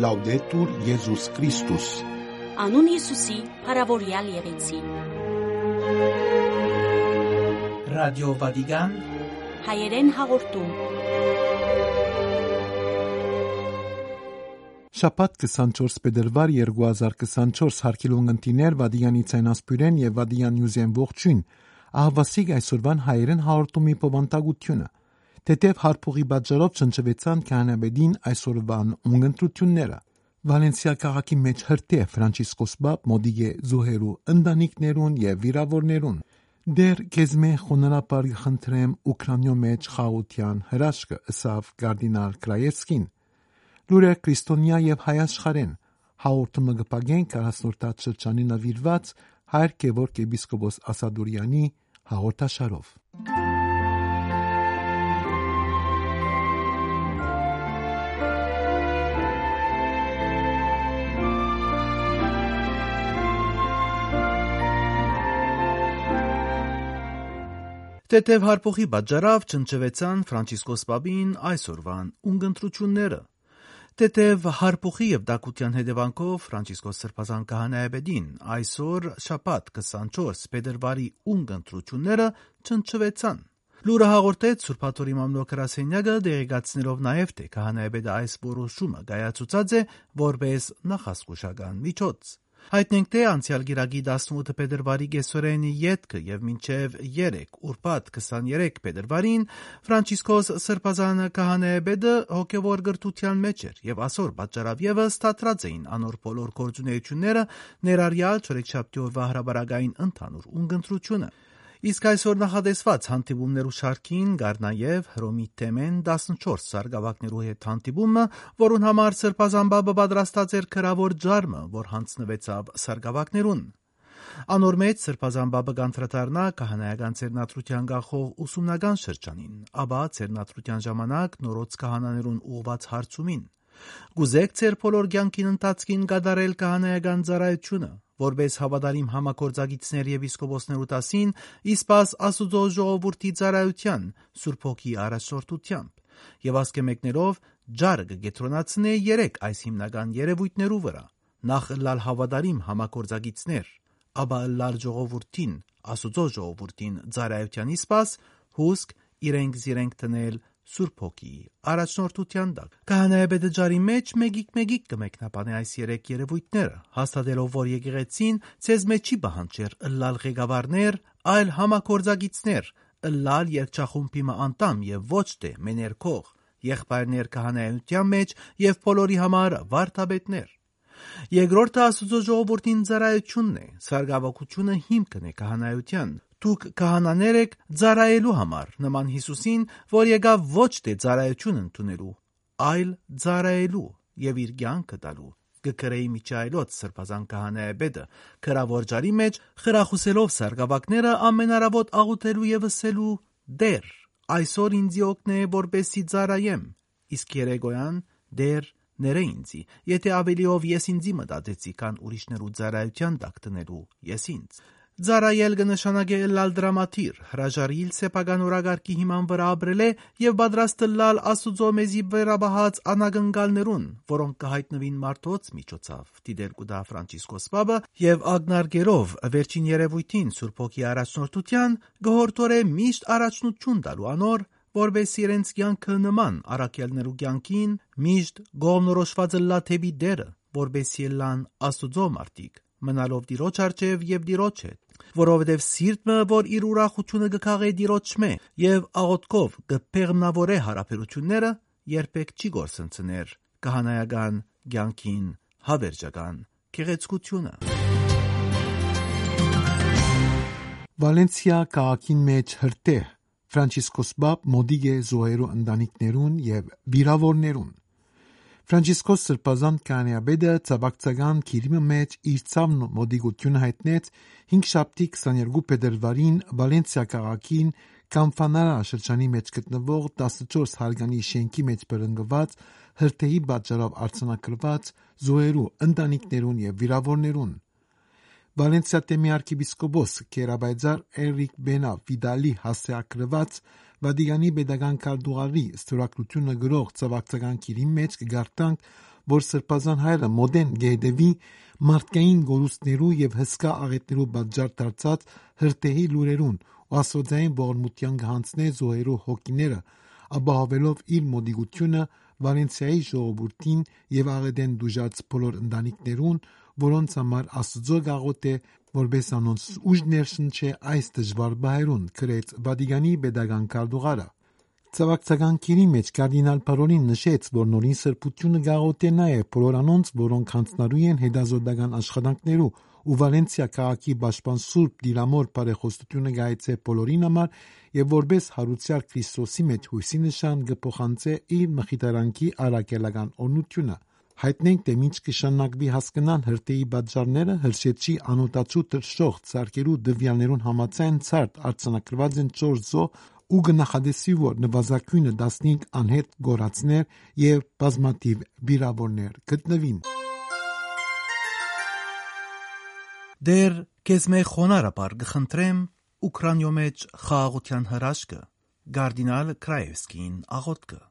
Լաուդետուր Եզուս Քրիստոս Անուն Հիսուսի, հարավորյալ եղեցի։ Ռադիո Վատիկան Հայերեն հաղորդում։ Շաբաթ 24 փետրվար 2024 հարկելուն ընտիներ Վադիանի ցայնասպյուրեն եւ Վադիան նյուզեն ողջույն։ Ահավասիկ այսօրվան հայերեն հաղորդումի պոբանտագությունը։ Տետև հարփուղի բաժարով չնչվեցան կանաբեդին այսօրվան ունգընտրությունները։ Վալենսիա քաղաքի մեջ հրտե Ֆրանցիսկոս Բաբ մոդիգե զուհերու ընտանիքներուն եւ վիրավորներուն դեր քեզմե խոնարհապար խնդրեմ ուկրաինո մեջ խաղության հրաշքը ըսավ կարդինալ Կրայևսկին լուրը քրիստոնյա եւ հայաշխարեն հաղորդումը գպագեն 40 շրջանի նվիրված հայր Գևորգ եպիսկոպոս Ասադուրյանի հաղորդաշարով Տետև հարփոխի բաժարավ չնչվեցան Ֆրանցիսկոս Պապին այսօրվան ունգընտրությունները։ Տետև հարփոխի եւ դակության հետևանքով Ֆրանցիսկոս Սրբազան քահանայապետին այսօր շաբաթ 24 փետրվարի ունգընտրությունները չնչվեցան։ Լուրը հաղորդեց Սուրբաթորի մամլոքրասենյակը դեղեկացնելով նաև թե քահանայապետը այս որոշումը գայացուցած է որպես նախասկուշական միջոց։ Հայտնենք թե անցյալ գիրագի 18 փետրվարի գեսորենի յետքը եւ մինչեւ 3 ուրբաթ 23 փետրվարին Ֆրանցիսկոս Սրբազանը քահանայապետը հոգեվոր գրթության մեջ էր եւ ասոր պատճառավ եւս ստատրած էին անոր բոլոր գործունեությունները ներառյալ չորեքշաբթի օրվա հրաբարագային ընդհանուր ունգընտրությունը։ Իսկ այսօր նախադեсված հանդիպումներու շարքին գար նաև Հռոմի թեմեն 14 սարգսակներու հետ հանդիպումը, որուն համար Սրբազանբաբը պատրաստած էր քրավոր ջարմը, որ հանձնվեցավ սարգսակներուն։ Անոր մեջ Սրբազանբաբը կանտրատարնա քահանայական ցերնատրության գախող ուսումնական շրջանին, ապա ցերնատրության ժամանակ նորոց քահանաներուն ուղված հարցումին։ Գուզեք ձեր բոլոր կյանքին ընթացքին կատարել քահանայական ծառայությունը, որպես հավատարիմ համակորձագիցներ եւ իսկոպոսներու տասին, իսպաս Աստուծո ժողովրդի ծառայության, Սուրբ Հոգի առաջնորդությամբ եւ ասկե մեկներով ջարը կգետրոնացնե երեք այս հիմնական երևույթներու վրա. նախ լալ հավատարիմ համակորձագիցներ, ապա լալ ժողովրդին, Աստուծո ժողովրդին ծառայության իսպաս, հուսք իրենք զիրենք տնել Սուրբ Հոգի առաջնորդության տակ։ Քահանայապետը ջարի մեջ մեգիկ-մեգիկ կմեկնաբանի այս երեք երևույթները, հաստատելով, որ եկեղեցին ցեզ մեջ չի բանջեր ըլլալ ղեկավարներ, այլ համակորձագիցներ, ըլլալ երկչախումբի անդամ եւ ոչ թե մեներքող, եղբայրներ քահանայության մեջ եւ բոլորի համար վարդապետներ։ Երկրորդը Աստուծո ժողովրդին ծառայությունն է, սարգսակությունը հիմքն է քահանայության։ Դուք քահանաներ եք ծառայելու համար, նման Հիսուսին, որ եկավ ոչ թե ծառայություն ընդունելու, այլ ծառայելու եւ իր կյանքը տալու գկրեի միջայլոց սրբազան քահանայապետը քրավոր ջարի մեջ խրախուսելով սարգսակները ամենարավոտ աղոթելու եւ ըսելու դեր այսօր ինձ օգնե որպեսի ծառայեմ իսկ երեգոյան դեր ները ինձի եթե ավելիով ես ինձի մտածեցի կան ուրիշներու ծառայության տակ տնելու ես ինձ Ձարայել կնշանակե լալ դրամատիր, հրաժարիլ սեփական օրագարկի հիման վրա ապրել է եւ պատրաստ լալ Աստուծո մեզի վերաբահած անագնկալներուն, որոնք կհայտնվին մարդոց միջոցով։ Դիդեր կուդա Ֆրանցիսկոս Պապը եւ ագնարգերով վերջին երևույթին Սուրբ Հոգի առաջնորդության գողորտորե միշտ առաջնություն տալու անոր որպես իրենց կյանքը նման արակելներու կյանքին միշտ գողնորոշված լա թեպի դերը, որպես ելան Աստուծո մարդիկ մնալով դիրոջ արջև եւ դիրոջ հետ, որովհետեւ սիրտը, որ իր ուրախությունը կքաղե դիրոջ մե եւ աղոթքով կփեղմնավորե հարաբերությունները, երբեք չի գործընծներ կահանայական ցանկին հավերժական քեղեցկությունը։ Վալենսիա քաղաքին մեջ հրտե Ֆրանցիսկոս Բաբ մոդիգե զոհերու ընտանիքներուն եւ վիրավորներուն Ֆրանցիսկոս Սրբազան կանյաբեդը ցավակցական քիրիմը մեջ իր ցավն մոդիգությունը հայտնեց 5 շաբթի 22 փետրվարին Վալենսիա քաղաքին Կամֆանարա շրջանի մեջ գտնվող 14 հարգանի շենքի մեջ բռնկված հրթեհի պատճառով արձանագրված զոհերու ընտանիքներուն եւ վիրավորներուն Վալենսիա թեմի arczepiskopos Կերաբայձար Էրիկ Բենա Վիդալի հասցեակրված Վատիկանի pedagogan քարտուղարի ստորագրությունը գրող ցավակցական քիրի մեջ կգարտանք որ սրբազան հայրը մոդեն գեհդեվի մարդկային գորուստներու եւ հսկա աղետներու բաժար դարձած հրտեհի լուրերուն ու աստվածային ողորմության գանցնե զոհերու հոգիները ապահովելով իր մոդիգությունը Վալենսիայի ժողովրդին եւ աղեդեն դուժած բոլոր ընտանիքներուն, որոնց համար Աստծո գաղութ է, որբես անոնց ուժ ներշնչե այս դժվար բահերուն, գրեց Վատիկանի pedagogan քարտուղարը։ Ցավակցական քիրի մեջ կարդինալ Պարոլին նշեց, որ նորին սրբությունը գաղութ է նաև բոլոր անոնց, որոնք հանցնարու են հետազոտական աշխատանքներու ու Վալենսիա քաղաքի պաշտպան Սուրբ Դիրամոր բարեխոսությունը գայցե բոլորին համար եւ որբես հարուցյալ Քրիստոսի մեջ հույսի նշան կփոխանցե իր մխիթարանքի արակելական օրնությունը հայտնենք թե ինչ կշանակվի հասկանան հրտեի բաժարները հրշեցի անոտացու տրշող ցարկերու դվյալներուն համացան ցարտ արցանակրված են 4 զո ու գնահատեսի որ նվազագույնը 15 անհետ գորացներ եւ բազմատիվ վիրավորներ գտնվին Դեր քեզ մե խոնարհապար գխնդրեմ Ուկրաինո մեջ խաղաղության հրաշքը Գարդինալ Կրայևսկին աղոթքը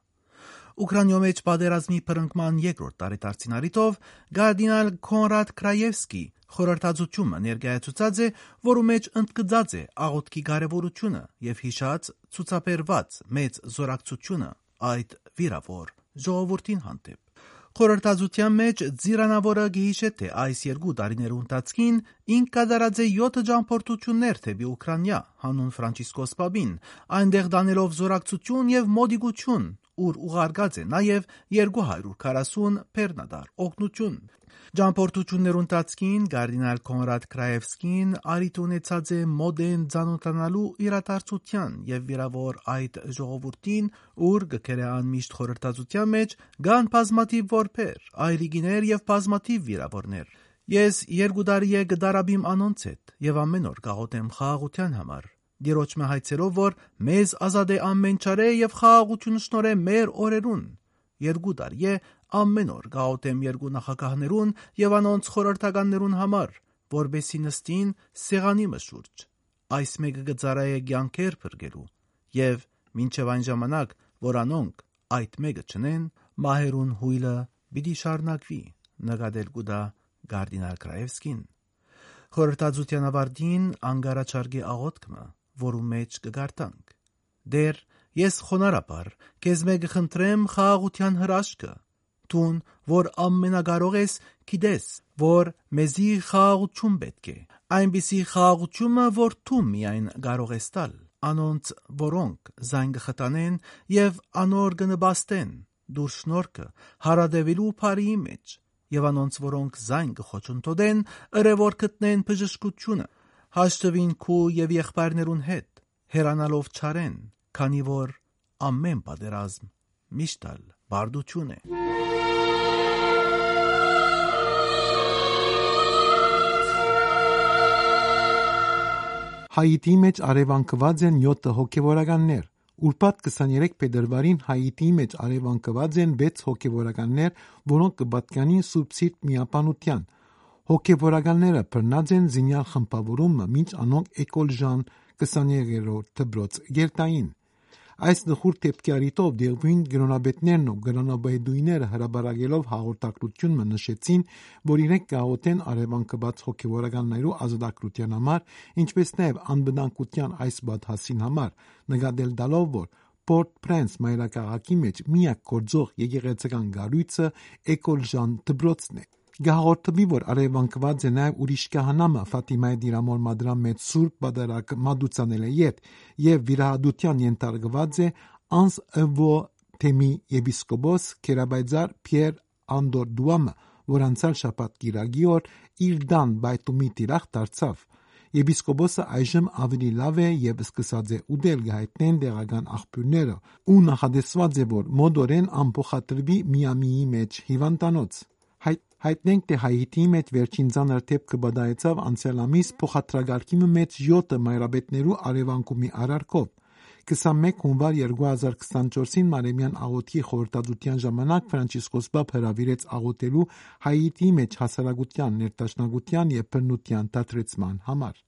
Ուկրաինո մեջ պատերազմի փրկման երկրորդ տարեդարձին առիթով Գարդինալ Կոնրադ Կրայևսկի խորհրդածությունը ներկայացուցած է, որու մեջ ընդգծած է աղոթքի կարևորությունը եւ հիշած ցուցաբերված մեծ զորակցությունը այդ վիրավոր ժողովրդին հանդեպ։ Խորհրդածության մեջ Ձիրանավորը գիհիշե թե այս երկու տարիներու ընթացքին ինք կատարած է 7 ճամփորդություններ թեպի Ուկրաինա հանուն Ֆրանցիսկոս Պապին, այնտեղ դանելով զորակցություն եւ մոդիգություն, ուր ուղարկած է նաեւ 240 բեռնադար օգնություն։ Ճամփորդություններու ընթացքին Գարդինալ Կոնրադ Կրայևսկին արիտ ունեցած է մոդեն ցանոթանալու իրադարձության եւ վիրավոր այդ ժողովրդին, ուր գկերը անմիշտ խորհրդածության մեջ գան բազմատիվ որբեր, այրիգիներ եւ բազմատիվ վիրավորներ։ Ես երկու տարի է գդարաբիմ անոնց հետ եւ ամեն օր գաղութեմ խաղաղության համար։ Դիրոջ մե հայցերով որ մեզ ազատ է ամեն չարե եւ խաղաղությունը շնորհե մեր օրերուն։ Երկու տարի ամեն օր գաղութեմ երկու նախագահներուն եւ անոնց խորհրդականներուն համար, որբեսի նստին սեղանի մշուրջ։ Այս մեկը գծարայ է ցանկեր փրկելու եւ մինչեւ այն ժամանակ, որ անոնք այդ մեկը չնեն, մահերուն հույլը պիտի շարնակվի նկատել գուտա Գարդինալ Կրայևսկին։ Խորհրդածության ավարտին անգարաչարգի աղոթքը, որու մեջ կգարտանք։ Դեր ես խոնարհապար, քեզ մեկ խնդրեմ խաղաղության հրաշքը, Տուն, որ ամենակարող ես, գիտես, որ մեզի խաղաղություն պետք է։ Այնպիսի խաղաղությունը, որ դու միայն կարող ես տալ, անոնց, որոնք զայն կխտանեն եւ անոր կնբաստեն, դուր շնորհքը հարադեվելու բարիի մեջ, եւ անոնց, որոնք զայն կխոչընդոտեն, ըրևոր գտնեն բժշկությունը, հաշտվին քու եւ եղբայրներուն հետ, հերանալով չարեն, քանի որ ամեն պատերազմ միշտալ բարդություն է։ Հայիտի մեջ արևանկված են 7 հոգևորականներ։ Ուրբաթ 23 փետրվարին Հայիտիի մեջ արևանկված են 6 հոգևորականներ, որոնք կպատկանին Սուրբ Սիրտ միապանության։ Հոգևորականները բռնած են զինյալ խմբավորումը, մինչ անոնք Էկոլ Ժան 23-րդ դբրոց գերտային։ Այս նխուր դեպքի առիթով դեղույն գրոնաբետներն ու գրոնաբեդուիները հրաբարակելով հաղորդակցությունը նշեցին, որ իրենք գաղութեն արևանկված հոգևորականներու ազատագրության համար, ինչպես նաև անբնակության այս բադհասին համար, նկատել դալով, որ Port-Prince մայրաքաղաքի մեջ միակ գործող եկեղեցական գարույցը Էկոլ Ժան դբրոցն է գահորտմի որ արևանքված է նաև ուրիշ կահանամը Ֆատիմայի դիրամոր մադրամ մեծ սուրբ բادرակ մադուցանել է իդ եւ վիրահատության ենթարկված է անս ըվո թեմի եպիսկոպոս Կերաբայձար Պիեր Անդոր Դուամը որ անցալ շաբաթ գիրագի օր իր դան բայտումի տիրախ դարձավ Եպիսկոպոսը այժմ ավելի լավ է եւ սկսած է ուդել գայտնեն դեղական աղբյուրները ու նախադեсված է որ մոդորեն ամփոխատրվի Միամիի մեջ հիվանդանոց Հայտնենք, թե Հայիթիի մեջ վերջին ցաներ դեպքը բադայեցավ անցյալ ամիս փոխադրագարկի մեջ 7 մայրաբետներու արևանկումի արարքով։ 21 հունվար 2024-ին Մարեմյան աղոթքի խորհրդածության ժամանակ Ֆրանցիսկոս Պապ հրավիրեց աղոթելու Հայիթիի մեջ հասարակության ներտաշնակության եւ բնության դադրեցման համար։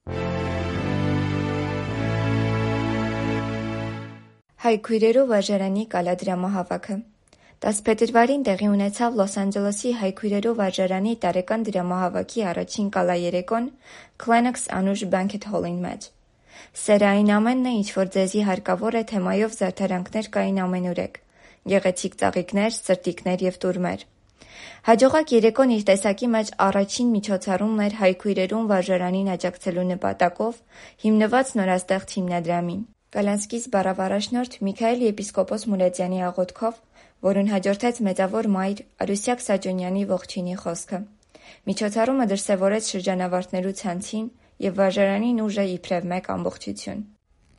Հայ քույրերով վաժարանի կալադրամահավաքը 10 փետրվարին տեղի ունեցավ Լոս Անջելեսի հայքույրերով վարժարանի տարեկան դրամահավաքի առաջին կալաերեկոն Kleenex անուշ Banquet Hall-ին մեջ։ «Սերը այն ամենն է, ինչ որ ձեզի հարկավոր է» թեմայով զարդարանքներ կային ամենուրեք՝ գեղեցիկ ծաղիկներ, սրտիկներ և տուրմեր։ Հաջողակ երեկոն իր տեսակի մեջ առաջին միջոցառումն էր հայքույրերում վարժարանին աջակցելու նպատակով հիմնված նորաստեղծ հիմնադրամին։ Կալանսկիս բառավ Միքայել եպիսկոպոս Մուրադյանի աղոթքով, որին հաջորդեց Մեծավոր մայր Արուսյակ Սաճոնյանի ողջույնի խոսքը։ Միջոցառումը դրսևորեց շրջանավարտներու ցանցին և վարժարանին ուժը իբրև մեկ ամբողջություն։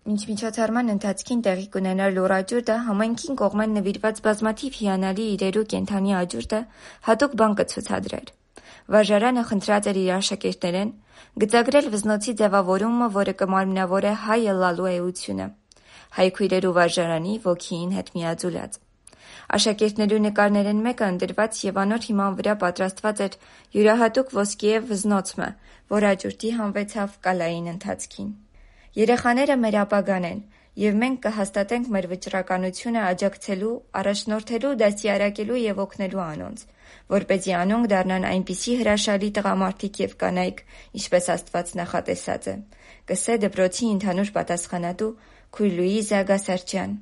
Մինչ միջոցառման ընթացքին տեղի կունենար լուռ աճուրդը, համայնքին կողմեն նվիրված բազմաթիվ հիանալի իրերու կենդանի աճուրդը հատուկ բան կցուցադրեր։ Վարժարանը խնդրած էր իր աշակերտներէն գծագրել վզնոցի ձևավորումը, որը կմարմնավորե հայ ըլլալու էությունը՝ հայքույրերու վարժարանի ոգիին հետ միաձուլած։ Աշակերտներու նկարներէն մեկը ընտրված եւ անոր հիման վրա պատրաստված էր յուրահատուկ ոսկիեւ վզնոցմը, որ աճուրդի հանվեցաւ կալային ընթացքին։ Երեխաները մեր ապագան են, եւ մենք կհաստատենք մեր վճռականությունը աջակցելու, առաջնորդելու, դաստիարակելու եւ օգնելու անոնց, որպեսզի անոնք դառնան այնպիսի հրաշալի տղամարդիկ եւ կանայք, ինչպես Աստված նախատեսած է, կ'ըսէ դպրոցի ընդհանուր պատասխանատու քույր Լուիզա Գասարչյան։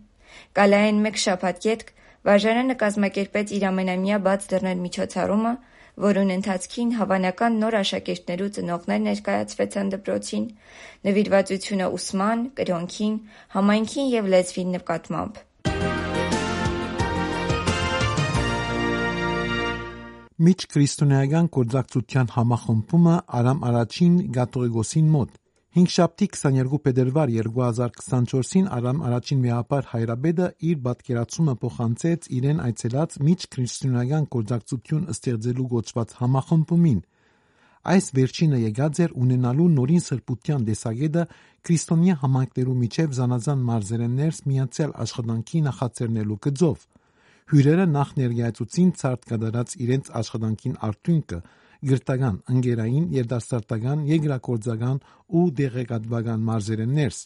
Կալային մեկ շաբաթ ետք վարժարանը կազմակերպեց իր ամենամյա «Բաց դռներ» միջոցառումը, որուն ընթացքին հավանական նոր աշակերտներու ծնողներ ներկայացվեցան դպրոցին՝ նվիրվածությունը ուսման, կրօնքին, համայնքին եւ լեզվին նկատմամբ։ Միջքրիստոնեական գործակցության համախմբումը Արամ Արաչին Գաթողիկոսին մոտ Հինգշաբթի 22 փետրվար 2024-ին Արամ Արաչին Մեհապար Հայրաբեդը իր պատկերացումը փոխանցեց իրեն այցելած Միջքրիստոնեական գործակցություն ստեղծելու գոչված համախմբումին։ Այս վերջինը եկած էր ունենալու նորին սրբության տեսակետը քրիստոնյա համայնքներու միջև զանազան մարզերեն ներս միացյալ աշխատանքի նախաձեռնելու գծով։ Հյուրերը նախ ներկայացուցին ցարտ կատարած իրենց աշխատանքին արդյունքը գրթական, ընկերային, երիտասարդական, երկրագործական ու տեղեկատվական մարզերեն ներս։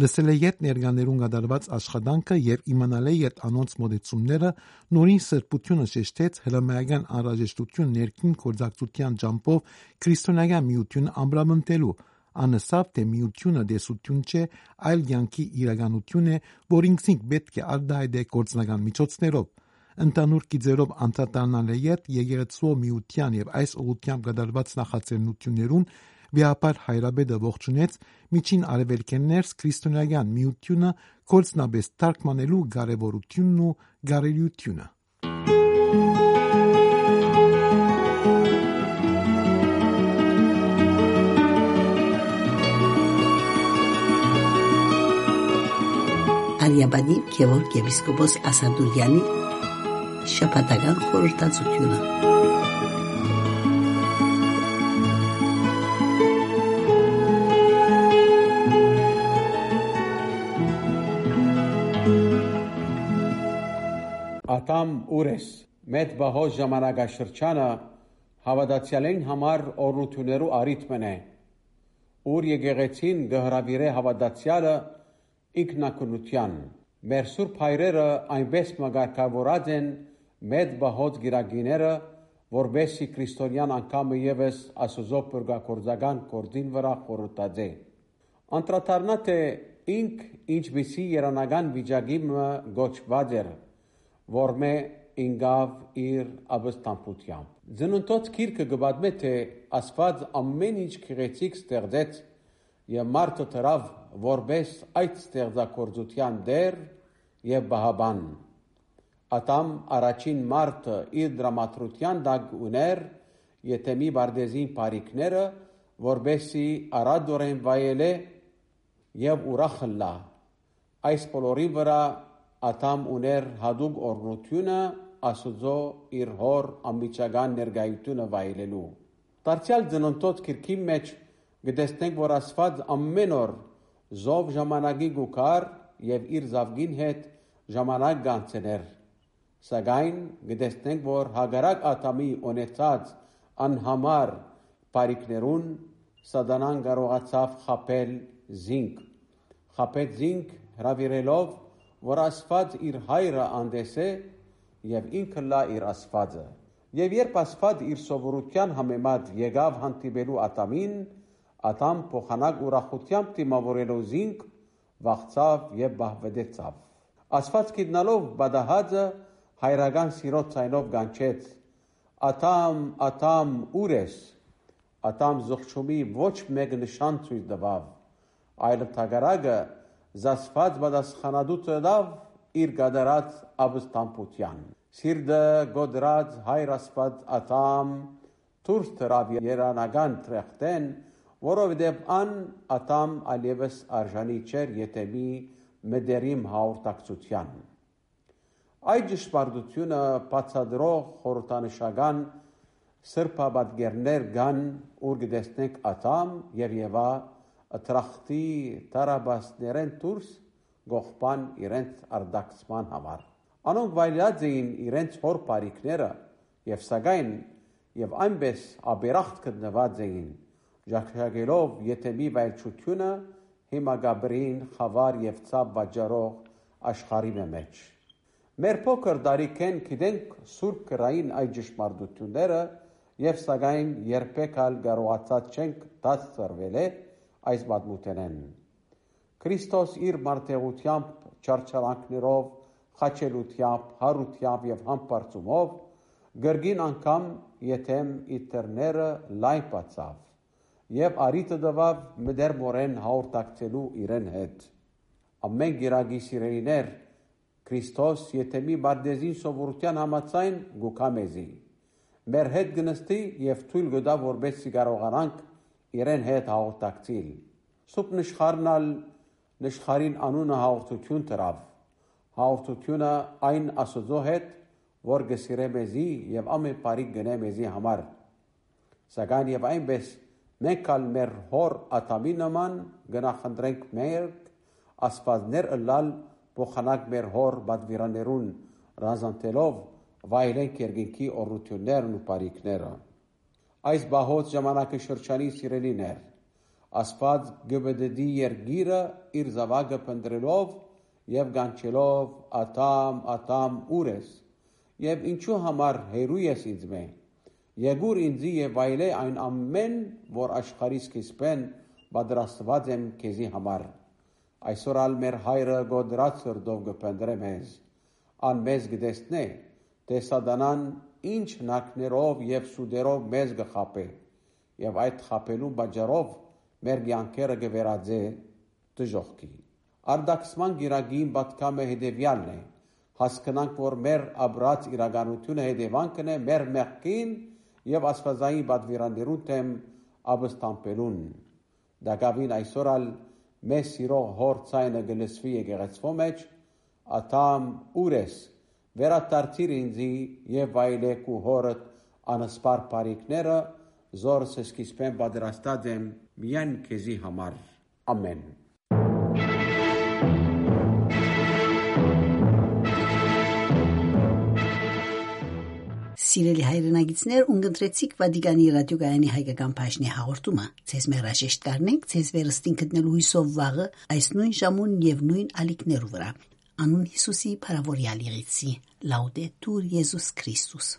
Լսել է յետ ներկաներուն կատարված աշխատանքը եւ իմանալ է յետ անոնց մոդեցումները նորին սրբությունը շեշտեց հրամայական անհրաժեշտություն ներքին գործակցության ջամփով քրիստոնեական միությունը ամբրամնտելու անսավ թե միությունը դեսություն չէ, այլ յանքի իրականություն է, որ ինքնին պետք է արտահայտե գործնական միջոցներով։ Ընդհանուր գիծերով անդրադառնալ է յետ եկեղեցու միության եւ այս ուղությամբ կատարված նախաձեռնություններուն Վիապար Հայրաբեդը ողջունեց միջին արևելքեն ներս քրիստոնեական միությունը կորցնաբես թարգմանելու կարևորությունն ու գարելյությունը։ Արիաբանի Գևորգ եպիսկոպոս Ասադուրյանի շաբաթական խորհրդածությունը Ատամ ուրես մեծ բահոս ժամանակաշրջանը հավատացյալին համար օրնություններու արիթմն է ուր եկեղեցին գհրավիրե հավատացյալը ինքնակնության մեր սուրբ հայրերը այնպես մագարկավորած են մեծ բահոց գիրագիները որբեսի քրիստոնյան անգամը եւս ասոզո փրկակորձական կորձին վրա խորտած է անդրադառնա թե ինք ինչպիսի երանական վիճակի գոչված էր որ մե ինգավ իր abստամբությամբ զնունտոց քիրքը գբադմե թե ասված ամեն ինչ քիրեցիկ ստեղծեց եւ մարդը դրավ որբես այդ ստեղծագործության դեր եւ բահաբան ատամ առաջին մարդը իր դրամատրության դակ ուներ եթե մի բարդեզին բարիկները որբեսի արադորեն վայելե եւ ուրախլա այս բոլորի վրա Աթամ ուներ հadoop օրնությունը Աստծո իր հոր ամբիջական ներգայությունը վայելելու։ Դարձյալ ծննդոց քրքի մեջ գտեսնենք, որ Աստված ամեն օր զով ժամանակի գուքար եւ իր զավգին հետ ժամանակ գանցներ։ Սակայն գտեսնենք, որ հագարակ Աթամի ունեցած անհամար բարիկներուն սատանան կարողացավ խապել զինք։ Խապեց զինք հravirելով որ Աստված իր հայրը անդես է եւ ինքը լա իր Աստվածը։ Եվ երբ Աստված իր սովորության համեմատ եկավ հանդիպելու Ադամին, Ադամ փոխանակ ուրախությամբ դիմավորելով զինք վախցավ եւ բահվեցավ։ Աստված գտնալով բադահածը հայրական սիրո ցայնով գանչեց. Ադամ, Ադամ, ուր ես։ Ադամ զողջումի ոչ մեկ նշան ցույց տվավ, այլ թագարակը զասված բադասխանադու տվավ իր գադարած աբստամպության։ Սիրդը գոդրած հայր ասված Ադամ դուրս թրավ երանական տրեխտեն որովհետև ան ատամ ալևս արժանի չէր յետեմի մդերիմ հաղորդակցության։ Այդ ճշմարտությունը բացադրող խորհրդանշական սրբաբադգերներ կան, ուր գտեսնենք ատամ եւ Եվա տրախտի տարաբասներեն դուրս գողբան իրենց արդակցման համար։ Անոնք վայելած էին իրենց հոր բարիկները եւ սակայն եւ այնպես աբերախտ գտնված էին Ժակշագելով եթեմի վայրչությունը հիմա գաբրին խավար եւ ցավ վաճառող աշխարհի մեջ։ Մեր փոքր դարիքեն գիտենք սուրբ կրային այդ ճշմարտությունները եւ սակայն երբեք ալ կարողացած չենք դաս ծրվել է այս մատմութենեն։ Քրիստոս իր մարտեղությամբ, չարչարանքներով, խաչելությամբ, հարությամբ եւ համբարձումով գրգին անգամ եթեմ իթերները լայն բացավ եւ արիտը դվավ մդեր մորեն հաղորդակցելու իրեն հետ։ Ամեն գիրագի սիրելիներ Քրիստոս եթե մի բարդեզին սովորության համացայն գուկամեզի մեր հետ գնստի եւ թույլ գտա որբեսի կարողանանք իրեն հետ հաղորդակցիլ։ Սուպ նշխարնալ նշխարին անունը հաղորդություն տրավ։ Հաղորդությունը այն ասոձո հետ, որ գսիրե մեզի եւ ամեն բարի գնե մեզի համար։ Սակայն եւ այնպես Մենք ալ մեր հոր ատամի նման գնախնդրենք մեր ասպազներ ըլալ փոխանակ մեր հոր բադվիրաներուն ռազանտելով վայրենք երկինքի օրություններն ու բարիկները։ Այս բահոց ժամանակը շրջանի սիրելիներ ասպազ գբդդի երգիրը իր զավակը փնտրելով եւ գանչելով ատամ ատամ ուրես եւ ինչու համար հերույ ես ինձ մեն Եկուր ինձի եւ վայելե այն ամեն, որ աշխարհի սկիզբեն պատրաստված եմ քեզի համար։ Այսօր ալ մեր հայրը գոդրած սրդով գպնդրե մեզ։ Ան մեզ գտեսնե, թե սատանան ինչ նակներով եւ սուդերով մեզ գխապե։ Եվ այդ խապելու բաժարով մեր ցանկերը գվերածե դժողքի։ Արդակսման գիրագին պատկամը հետևյալն է։ Հասկանանք, որ մեր աբրած իրականությունը հետևանքն է մեր մեղքին եւ աստվածային բադվիրաններուն թեմ աբստամպելուն դակավին այսօր ալ մեզ սիրող հոր ցայնը գլսվի եկեղեցվո մեջ ատամ ուրես վերադարձիր ինձի եւ վայելեք ու հորդ անսպար բարիկները զորս սկիզբեն պատրաստած եմ միայն քեզի համար ամեն Սիրելի հայրենագիտներ, ունգընտրեցիք Վատիկանի ռադիոգայանի հայկական բաժնի հաղորդումը։ Ձեզ մերաժեշտ կարնենք, ձեզ վերստին գտնելու հույսով վաղը այս նույն ժամուն եւ նույն ալիքներու վրա։ Անուն Հիսուսի փարավորյալ եղեցի։ Լաուդետուր Եզուս Քրիստոս։